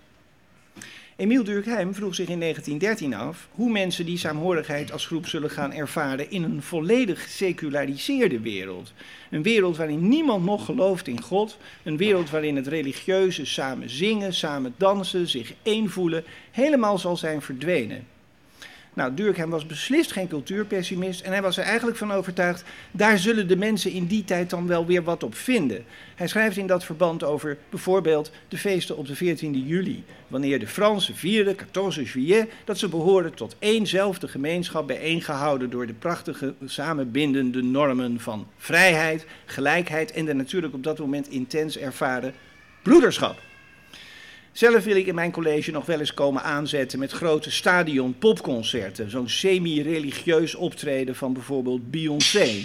Emiel Durkheim vroeg zich in 1913 af hoe mensen die saamhorigheid als groep zullen gaan ervaren in een volledig geseculariseerde wereld. Een wereld waarin niemand nog gelooft in God, een wereld waarin het religieuze samen zingen, samen dansen, zich één voelen, helemaal zal zijn verdwenen. Nou, Durkheim was beslist geen cultuurpessimist en hij was er eigenlijk van overtuigd, daar zullen de mensen in die tijd dan wel weer wat op vinden. Hij schrijft in dat verband over bijvoorbeeld de feesten op de 14e juli, wanneer de Fransen vierden, 14 juillet, dat ze behoren tot éénzelfde gemeenschap bijeengehouden door de prachtige samenbindende normen van vrijheid, gelijkheid en de natuurlijk op dat moment intens ervaren broederschap. Zelf wil ik in mijn college nog wel eens komen aanzetten met grote stadion popconcerten. Zo'n semi-religieus optreden van bijvoorbeeld Beyoncé.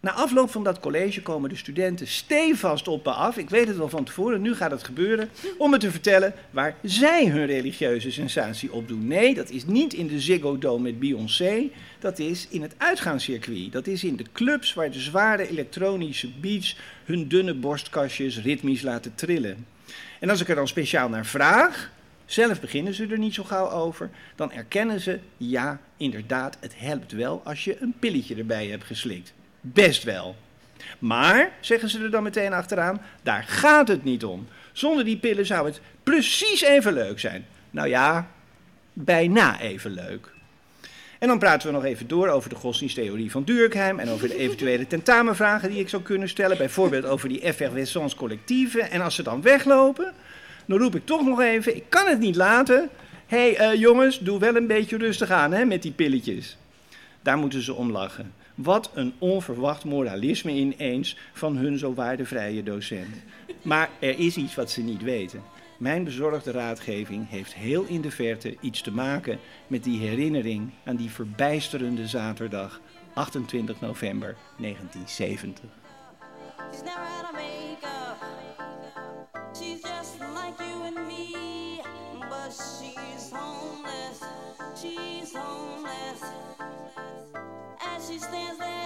Na afloop van dat college komen de studenten stevast op me af. Ik weet het al van tevoren, nu gaat het gebeuren. Om me te vertellen waar zij hun religieuze sensatie op doen. Nee, dat is niet in de Ziggo Dome met Beyoncé. Dat is in het uitgaanscircuit. Dat is in de clubs waar de zware elektronische beats hun dunne borstkastjes ritmisch laten trillen. En als ik er dan speciaal naar vraag, zelf beginnen ze er niet zo gauw over, dan erkennen ze, ja, inderdaad, het helpt wel als je een pilletje erbij hebt geslikt. Best wel. Maar, zeggen ze er dan meteen achteraan, daar gaat het niet om. Zonder die pillen zou het precies even leuk zijn. Nou ja, bijna even leuk. En dan praten we nog even door over de godsdiensttheorie van Durkheim en over de eventuele tentamenvragen die ik zou kunnen stellen, bijvoorbeeld over die effervescence collectieve. En als ze dan weglopen, dan roep ik toch nog even, ik kan het niet laten. Hé hey, eh, jongens, doe wel een beetje rustig aan hè, met die pilletjes. Daar moeten ze om lachen. Wat een onverwacht moralisme ineens van hun zo waardevrije docent. Maar er is iets wat ze niet weten. Mijn bezorgde raadgeving heeft heel in de verte iets te maken met die herinnering aan die verbijsterende zaterdag 28 november 1970. She's never had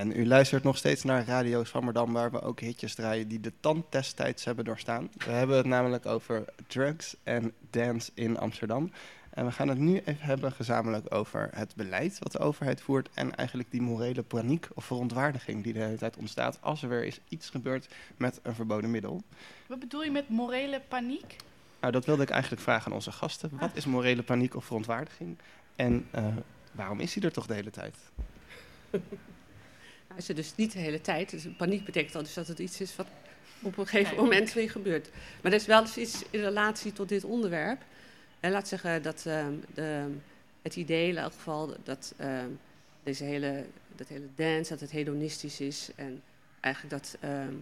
En u luistert nog steeds naar Radio Swammerdam, waar we ook hitjes draaien die de tandtesttijds hebben doorstaan. We hebben het namelijk over drugs en dance in Amsterdam. En we gaan het nu even hebben gezamenlijk over het beleid wat de overheid voert en eigenlijk die morele paniek of verontwaardiging die de hele tijd ontstaat als er weer eens iets gebeurt met een verboden middel. Wat bedoel je met morele paniek? Nou, dat wilde ik eigenlijk vragen aan onze gasten. Wat is morele paniek of verontwaardiging? En eh, waarom is die er toch de hele tijd? Is er dus niet de hele tijd. Dus paniek betekent al dus dat het iets is wat op een gegeven moment weer gebeurt. Maar er is wel eens iets in relatie tot dit onderwerp. En laat zeggen dat ehm, de, het idee in elk geval dat ehm, deze hele, dat hele dance, dat het hedonistisch is. En eigenlijk dat, ehm,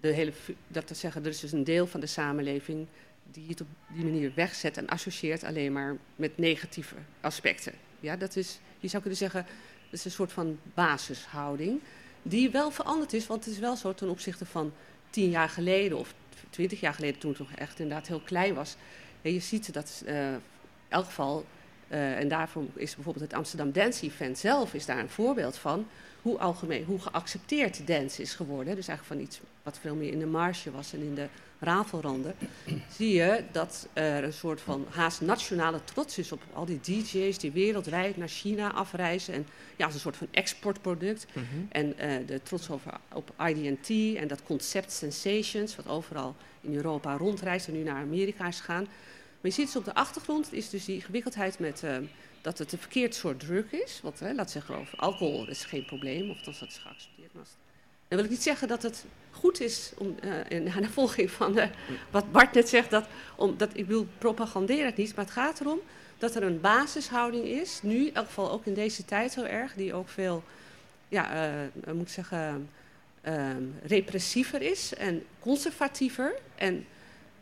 de hele, dat te zeggen, er is dus een deel van de samenleving die het op die manier wegzet en associeert alleen maar met negatieve aspecten. Ja, dat is, je zou kunnen zeggen, dat is een soort van basishouding. Die wel veranderd is, want het is wel zo ten opzichte van tien jaar geleden of twintig jaar geleden, toen het nog echt inderdaad heel klein was. Ja, je ziet dat eh, in elk geval, eh, en daarvoor is bijvoorbeeld het Amsterdam Dance Event zelf is daar een voorbeeld van. Hoe algemeen, hoe geaccepteerd dance is geworden. Dus eigenlijk van iets wat veel meer in de marge was en in de rafelranden. zie je dat er een soort van haast nationale trots is op al die DJ's die wereldwijd naar China afreizen. En ja, als een soort van exportproduct. En eh, de trots over, op IDT en dat concept Sensations, wat overal in Europa rondreist en nu naar Amerika is gegaan. Maar je ziet dus op de achtergrond is dus die gewikkeldheid met eh, dat het een verkeerd soort drug is. Want hè, laat zeggen over alcohol is geen probleem, of dat is geaccepteerd. Maar als- dan wil ik niet zeggen dat het goed is om eh, in naar de volging van eh, wat Bart net zegt. Dat, om, dat, ik wil propagandeer het niet, maar het gaat erom dat er een basishouding is. Nu, in elk geval ook in deze tijd zo erg, die ook veel, ja, eh, moet zeggen, ehm, repressiever is en conservatiever. En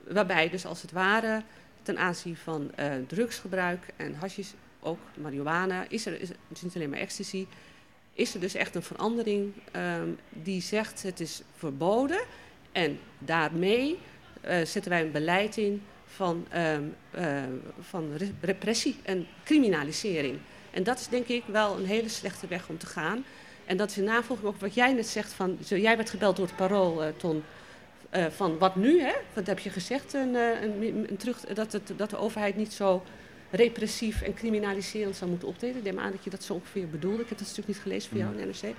waarbij dus als het ware ten aanzien van drugsgebruik en hashish, ook marihuana, is er, is, het is niet alleen maar ecstasy, is er dus echt een verandering ehm, die zegt het is verboden en daarmee eh, zetten wij een beleid in van, ehm, eh, van re- repressie en criminalisering. En dat is denk ik wel een hele slechte weg om te gaan. En dat is in navolging ook wat jij net zegt van, jij werd gebeld door het parool, eh, Ton, van wat nu, hè? Wat heb je gezegd, een, een, een terug, dat, het, dat de overheid niet zo repressief en criminaliserend zou moeten optreden. Ik neem aan dat je dat zo ongeveer bedoelde. Ik heb dat stuk niet gelezen voor jou in NRC.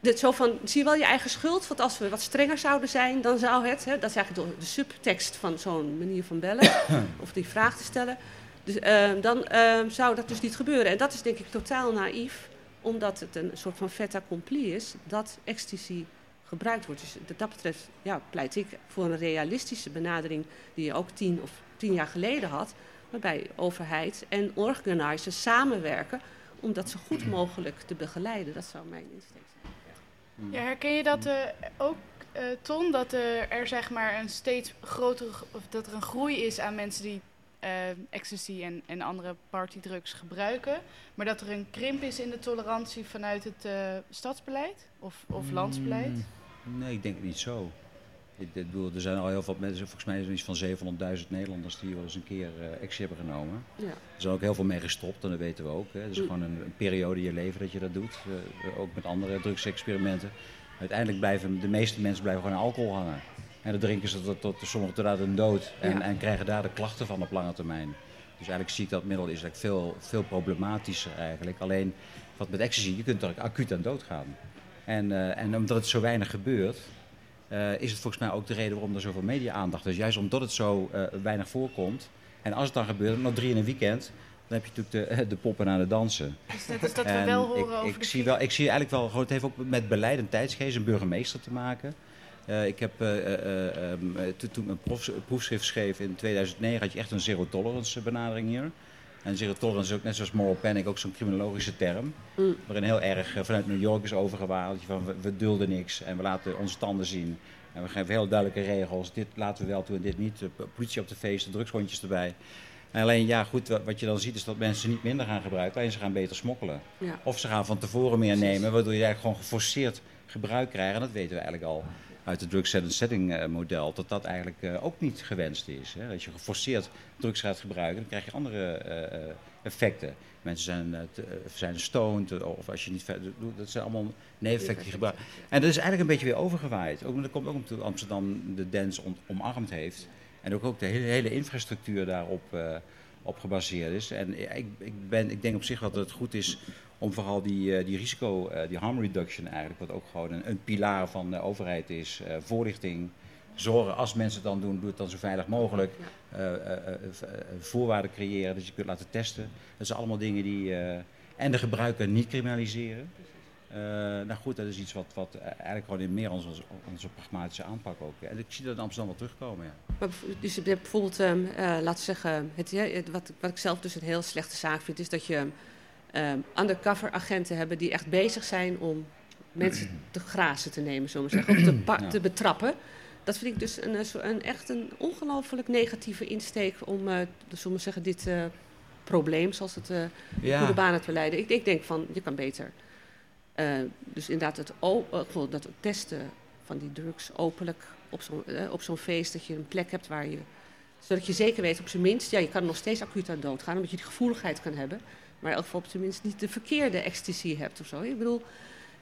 Dit zo van, zie je wel je eigen schuld? Want als we wat strenger zouden zijn, dan zou het... Hè, dat is eigenlijk de, de subtekst van zo'n manier van bellen, of die vraag te stellen. Dus, eh, dan eh, zou dat dus niet gebeuren. En dat is denk ik totaal naïef, omdat het een soort van fait accompli is... dat ecstasy gebruikt wordt. Dus wat dat betreft ja, pleit ik voor een realistische benadering... die je ook tien of tien jaar geleden had... waarbij overheid en organizers samenwerken om dat zo goed mogelijk te begeleiden. Dat zou mijn insteek zijn. Ja, herken je dat eh, ook, eh, Ton? Dat er zeg maar een steeds grotere, of dat er een groei is aan mensen die eh, ecstasy en, en andere partydrugs gebruiken, maar dat er een krimp is in de tolerantie vanuit het eh, stadsbeleid of, of landsbeleid? Mm, Nee, ik denk niet zo. Ik, ik bedoel, er zijn al heel veel mensen, volgens mij is er iets van 700.000 Nederlanders die wel eens een keer ecstasy hebben genomen. Ja. Er zijn ook heel veel mee gestopt en dat weten we ook. Hè. Het is Mm. gewoon een, een periode in je leven dat je dat doet. eh, ook met andere drugsexperimenten. Uiteindelijk blijven de meeste mensen blijven gewoon aan alcohol hangen. En dan drinken ze tot, tot sommigen tot aan hun dood. En, Ja. en krijgen daar de klachten van op lange termijn. Dus eigenlijk zie ik dat middel is eigenlijk veel, veel problematischer eigenlijk. Alleen wat met ecstasy, je kunt er acuut aan doodgaan. En, eh, en omdat het zo weinig gebeurt, eh, is het volgens mij ook de reden waarom er zoveel media-aandacht is. Juist omdat het zo eh, weinig voorkomt. En als het dan gebeurt, nog drie in een weekend, dan heb je natuurlijk de, de poppen aan het dansen. Dus net als dat we wel horen ik, over ik de zie wel, ik zie eigenlijk wel, het heeft ook met beleid en tijdsgeest, een burgemeester te maken. Eh, ik heb eh, eh, eh, ehm, eh, toen ik mijn proef- proefschrift schreef in 2009, had je echt een zero tolerance benadering hier. En zero tolerance is ook net zoals moral panic ook zo'n criminologische term. Mm. Waarin heel erg eh, vanuit New York is overgewaald. Van we, we dulden niks en we laten onze tanden zien. En we geven heel duidelijke regels. Dit laten we wel toe en dit niet. De politie op de feesten, drugshondjes erbij. En alleen ja, goed, wat, wat je dan ziet is dat mensen niet minder gaan gebruiken, alleen ze gaan beter smokkelen. Ja. Of ze gaan van tevoren meer nemen, waardoor je eigenlijk gewoon geforceerd gebruik krijgt. En dat weten we eigenlijk al uit het drugs set setting eh, model, dat dat eigenlijk eh, ook niet gewenst is. Hè? Als je geforceerd drugs gaat gebruiken, dan krijg je andere eh, effecten. Mensen zijn, zijn stoned, of als je niet verder doet, dat zijn allemaal neveneffecten die gebruiken. En dat is eigenlijk een beetje weer overgewaaid. Ook, dat komt ook omdat Amsterdam de dance omarmd heeft. En ook, ook de hele, hele infrastructuur daarop op gebaseerd is. En ik, ik, ben, ik denk op zich wel dat het goed is om vooral die, eh, die risico, eh, die harm reduction eigenlijk, wat ook gewoon een, een pilaar van de overheid is, eh, voorlichting, zorgen als mensen het dan doen, doe het dan zo veilig mogelijk. Voorwaarden creëren dat je kunt laten testen. Dat zijn allemaal dingen die. en de gebruiker niet criminaliseren. Nou goed, dat is iets wat, wat eigenlijk gewoon in meer onze, onze pragmatische aanpak ook. En ik zie dat in Amsterdam wel terugkomen. Ja. Maar dus bijvoorbeeld, ehm, eh, laten we zeggen, het- wat, wat ik zelf dus een heel slechte zaak vind, is dat je ehm, undercover agenten hebben die echt bezig zijn om mensen te grazen te nemen, zullen we zeggen, of te, Ja. te betrappen. Dat vind ik dus een, een, echt een ongelooflijk negatieve insteek om, eh, zullen we zeggen, dit eh, probleem, zoals het eh goede banen te leiden. Ik, ik denk van, je kan beter. dus inderdaad, het, dat testen van die drugs openlijk op zo'n op zo'n feest, dat je een plek hebt waar je, zodat je zeker weet op zijn minst, ja, je kan nog steeds acuut aan doodgaan, omdat je die gevoeligheid kan hebben, maar in elk geval op zijn minst niet de verkeerde ecstasy hebt of zo. Ik bedoel,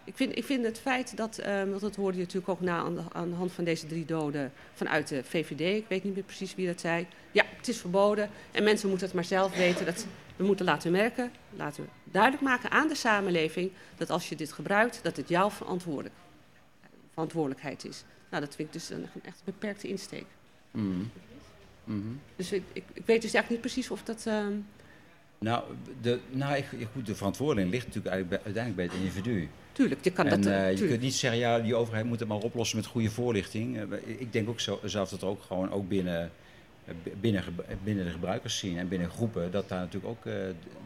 ik vind, ik vind het feit dat, eh, want dat hoorde je natuurlijk ook na aan de, aan de hand van deze drie doden vanuit de VVD, ik weet niet meer precies wie dat zei, ja, het is verboden en mensen moeten het maar zelf weten. Dat, we moeten laten merken, laten we duidelijk maken aan de samenleving dat als je dit gebruikt, dat het jouw verantwoordelijk, verantwoordelijkheid is. Nou, dat vind ik dus een, een echt beperkte insteek. Mhm. Mhm. Dus ik, ik, ik weet dus eigenlijk niet precies of dat. ehm, Nou, de, nou ik, ik- goed, de verantwoording ligt natuurlijk bij, uiteindelijk bij het individu. tuurlijk, je kan en dat. eh, je kunt niet zeggen, ja, die overheid moet het maar oplossen met goede voorlichting. Eh, ik denk ook zo, zelf dat er ook gewoon ook binnen, binnen, binnen de gebruikers zien en binnen groepen, dat daar natuurlijk ook,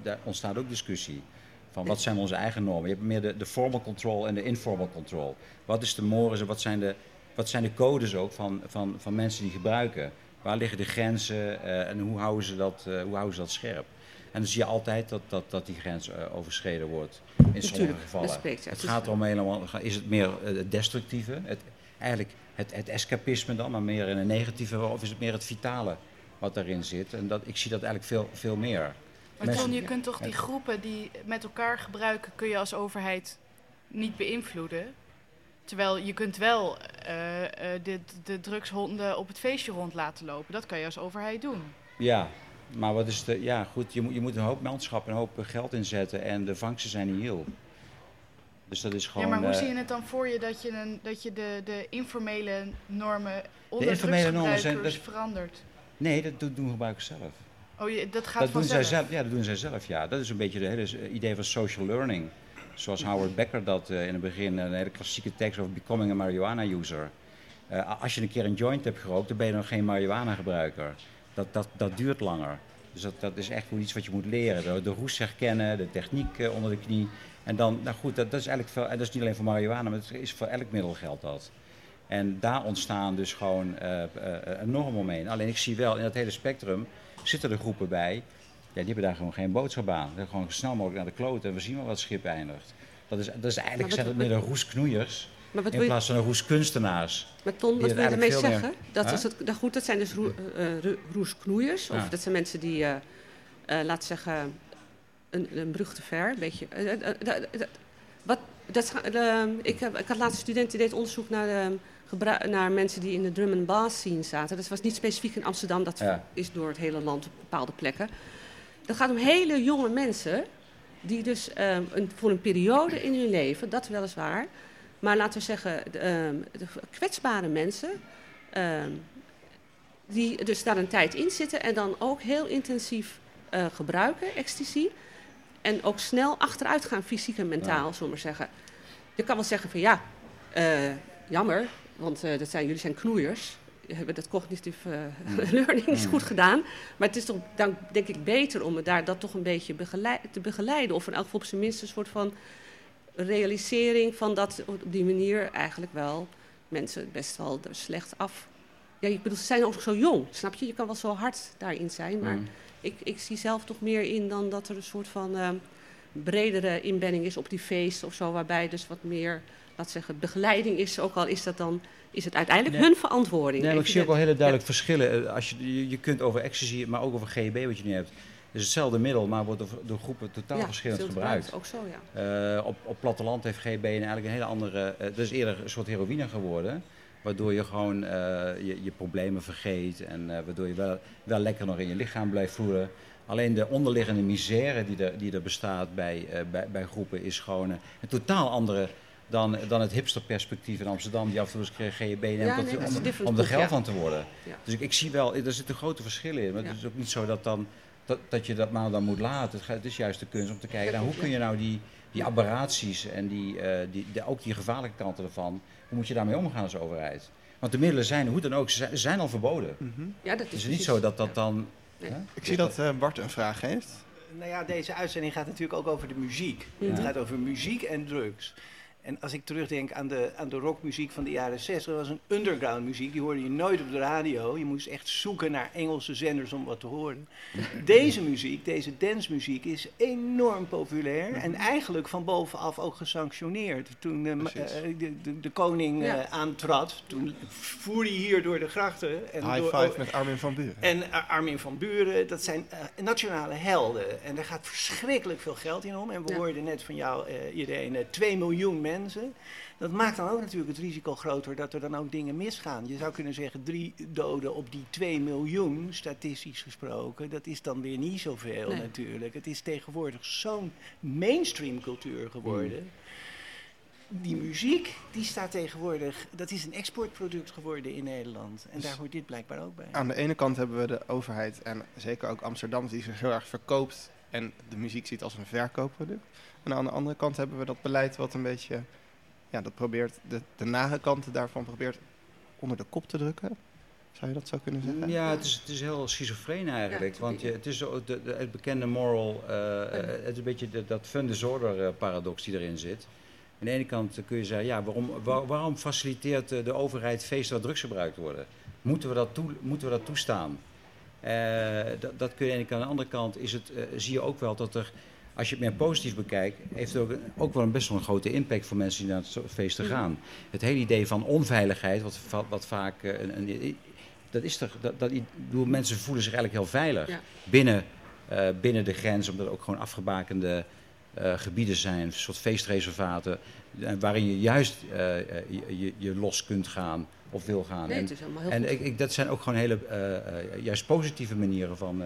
daar ontstaat ook discussie. Van wat zijn onze eigen normen? Je hebt meer de, de formal control en de informal control. Wat is de mores en wat zijn de, wat zijn de codes ook van, van, van mensen die gebruiken? Waar liggen de grenzen en hoe houden, ze dat, hoe houden ze dat scherp? En dan zie je altijd dat, dat, dat die grens eh, overschreden wordt in sommige gevallen. dat spreekt, ja. Het gaat erom helemaal, is het meer eh, het destructieve, het, eigenlijk het, het escapisme dan, maar meer in een negatieve, of is het meer het vitale wat daarin zit? En dat, ik zie dat eigenlijk veel, veel meer. Maar Mensen- Ton, je kunt toch die groepen die met elkaar gebruiken, kun je als overheid niet beïnvloeden. Terwijl je kunt wel eh, eh, de, de drugshonden op het feestje rond laten lopen. Dat kan je als overheid doen. Ja, maar wat is de, ja goed, je moet, je moet een hoop manschap en een hoop geld inzetten en de vangsten zijn niet heel. Dus dat is gewoon... ja, maar hoe eh, zie je het dan voor je dat je, een, dat je de, de informele normen onder informele normen zijn- dat- verandert? Nee, dat doen, doen gebruikers zelf. Oh, je, dat gaat dat doen zij zelf. Ja, dat doen zij zelf. Ja, dat is een beetje het hele eh, idee van social learning. Zoals Howard Becker dat eh, in het begin een hele klassieke tekst over becoming a marijuana user. Eh, als je een keer een joint hebt gerookt, dan ben je nog geen marijuana gebruiker. Dat, dat, dat duurt langer. Dus dat, dat is echt iets wat je moet leren. De, de roes herkennen, de techniek eh, onder de knie. En dan, nou goed, dat, dat is eigenlijk veel, en dat is niet alleen voor marijuana, maar het is voor elk middel geldt dat. En daar ontstaan dus gewoon eh, eh, norm omheen. Alleen ik zie wel in dat hele spectrum zitten er groepen bij. Ja, die hebben daar gewoon geen boodschap aan. Die gewoon snel mogelijk naar de kloot en we zien wel wat schip eindigt. Dat is, dat is eigenlijk Maar wat- zijn het meer de roesknoeiers maar in plaats van roeskunstenaars. maar Ton, wat wil je ermee zeggen? Dat, Huh? is het, nou goed, dat zijn dus roe, eh, eh, roesknoeiers. Of Ja. dat zijn mensen die, eh laat zeggen, een, een brug te ver. Een beetje. wat, dat, ik, heb, ik had laatst een student die deed onderzoek naar, eh, gebru- naar mensen die in de drum and bass scene zaten. Dat was niet specifiek in Amsterdam, dat Ja. is door het hele land op bepaalde plekken. Dat gaat om hele jonge mensen die dus eh, een, voor een periode in hun leven, dat weliswaar, maar laten we zeggen, de, ehm, de kwetsbare mensen, ehm, die dus daar een tijd in zitten en dan ook heel intensief eh, gebruiken, ecstasy. En ook snel achteruit gaan, fysiek en mentaal, zullen we maar zeggen. Je kan wel zeggen van ja, eh, jammer, want eh, dat zijn, jullie zijn knoeiers. Hebben dat cognitief learning niet goed gedaan. Maar het is toch dan, denk ik beter om het daar dat toch een beetje begeleid, te begeleiden. Of in elk geval op zijn minst een soort van realisering van dat op die manier eigenlijk wel mensen best wel er slecht af. Ja, ik bedoel, ze zijn ook zo jong, snap je? Je kan wel zo hard daarin zijn, maar Mm. ik, ik zie zelf toch meer in dan dat er een soort van ehm, bredere inbedding is op die feest of zo, waarbij dus wat meer, laten laat zeggen, begeleiding is, ook al is dat dan, is het uiteindelijk Nee. hun verantwoording. Nee, maar ik zie ook wel hele duidelijk verschillen. Eh, Als je, je, je kunt over ecstasy, maar ook over GHB wat je nu hebt. Het is hetzelfde middel, maar wordt door, groepen totaal ja, verschillend gebruikt. Ook zo, ja. Eh, op, op platteland heeft GHB een eigenlijk een hele andere... eh dat is eerder een soort heroïne geworden. Waardoor je gewoon eh, je, je problemen vergeet. En eh, waardoor je wel, wel lekker nog in je lichaam blijft voelen. Alleen de onderliggende misère die er, die er bestaat bij, eh, bij, bij groepen is gewoon eh, een totaal andere dan, dan het hipsterperspectief in Amsterdam. Die af en toe eens GHB neemt Ja, om- nee, om, er geld ja. van te worden. Ja. Dus ik, ik zie wel, er zitten grote verschillen in. Maar het is ook niet zo dat, dan, dat, dat je dat maar dan moet laten. Het, is juist de kunst om te kijken, nou, hoe kun je nou die, die aberraties en die, eh, die, de, ook die gevaarlijke kanten ervan, hoe moet je daarmee omgaan als overheid? Want de middelen zijn, hoe dan ook, ze zijn, al verboden. Mhm. ja, dat Het is is niet zo dat dat ja. dan... Nee. hè? Ik zie dat eh, Bart een vraag heeft. Nou ja, deze uitzending gaat natuurlijk ook over de muziek. Ja. Het gaat over muziek en drugs. En als ik terugdenk aan de, aan de rockmuziek van de jaren 60, dat was een underground muziek. Die hoorde je nooit op de radio. Je moest echt zoeken naar Engelse zenders om wat te horen. Deze muziek, deze dancemuziek, is enorm populair. En eigenlijk van bovenaf ook gesanctioneerd. Toen eh, eh, de, de, de koning Ja. eh, aantrad, toen voer hij hier door de grachten. En High door, five met Armin van Buren. en eh, Armin van Buren, dat zijn eh, nationale helden. En daar gaat verschrikkelijk veel geld in om. En we Ja. hoorden net van jou, eh iedereen, eh 2 miljoen mensen. Dat maakt dan ook natuurlijk het risico groter dat er dan ook dingen misgaan. Je zou kunnen zeggen, drie doden op die 2 miljoen, statistisch gesproken, dat is dan weer niet zoveel Nee. natuurlijk. Het is tegenwoordig zo'n mainstream cultuur geworden. Die muziek, die staat tegenwoordig, dat is een exportproduct geworden in Nederland. En Dus- daar hoort dit blijkbaar ook bij. Aan de ene kant hebben we de overheid en zeker ook Amsterdam die zich heel erg verkoopt en de muziek ziet als een verkoopproduct. En aan de andere kant hebben we dat beleid wat een beetje, ja, dat probeert de, de nare kanten daarvan probeert onder de kop te drukken. Zou je dat zo kunnen zeggen? Ja, het is, het is heel schizofreen eigenlijk. Ja, want je, het is zo de, de- het bekende moral, eh, het is een beetje de- dat fun disorder eh, paradox die erin zit. Aan de ene kant kun je zeggen, ja, waarom, waar- waarom faciliteert de overheid feesten waar drugs gebruikt worden? Moeten we dat, toe, moeten we dat toestaan? Eh, dat, dat kun je aan de ene kant. Aan de andere kant is het, zie je ook wel dat er, als je het meer positief bekijkt, heeft het ook, ook wel een best wel een grote impact voor mensen die naar het zo- feesten gaan. Het hele idee van onveiligheid, wat, wat vaak eh, een, een, dat is toch, dat, dat, bedoel, mensen voelen zich eigenlijk heel veilig Ja. binnen, eh, binnen de grens, omdat er ook gewoon afgebakende eh, gebieden zijn, een soort feestreservaten, waarin je juist je, je, los kunt gaan of wil gaan. Nee, en het is helemaal heel en goed. ik, ik, dat zijn ook gewoon hele juist positieve manieren van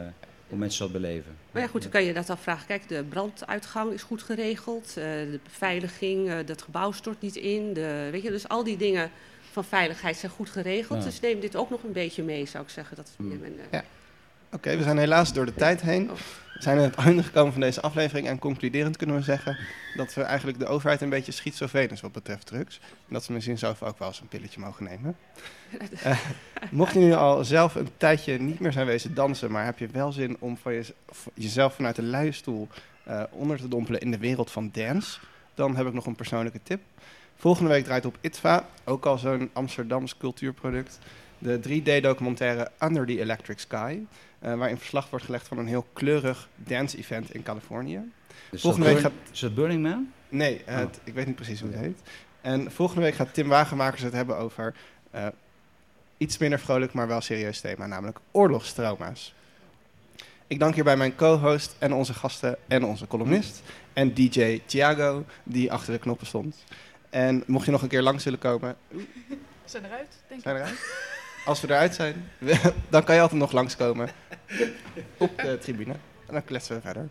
hoe mensen dat beleven. Maar ja, goed, dan kan je dat afvragen. Kijk, de branduitgang is goed geregeld. eh, de beveiliging, eh, dat gebouw stort niet in. De, weet je, dus al die dingen van veiligheid zijn goed geregeld. Ja. Dus neem dit ook nog een beetje mee, zou ik zeggen. Dat, Hmm. men, eh, Ja. Oké, we zijn helaas door de tijd heen. Oh. We zijn aan het einde gekomen van deze aflevering en concluderend kunnen we zeggen dat we eigenlijk de overheid een beetje schizofreen is wat betreft drugs. En dat ze misschien zelf ook wel eens een pilletje mogen nemen. Eh, mocht je nu al zelf een tijdje niet meer zijn wezen dansen, maar heb je wel zin om van je, jezelf vanuit de luie stoel eh, onder te dompelen in de wereld van dance, dan heb ik nog een persoonlijke tip. Volgende week draait op ITVA, ook al zo'n Amsterdams cultuurproduct, de 3D-documentaire Under the Electric Sky. eh, waarin verslag wordt gelegd van een heel kleurig dance-event in Californië. Dus Volgende week Burn- Is dat Burning Man? Nee, eh, het- ik weet niet precies hoe het heet. En volgende week gaat Tim Wagenmakers het hebben over eh, iets minder vrolijk, maar wel serieus thema, namelijk oorlogstrauma's. Ik dank hierbij mijn co-host en onze gasten en onze columnist en DJ Thiago, die achter de knoppen stond. En mocht je nog een keer langs willen komen, We zijn eruit, denk ik. zijn eruit? Als we eruit zijn, dan kan je altijd nog langskomen op de tribune. En dan kletsen we verder.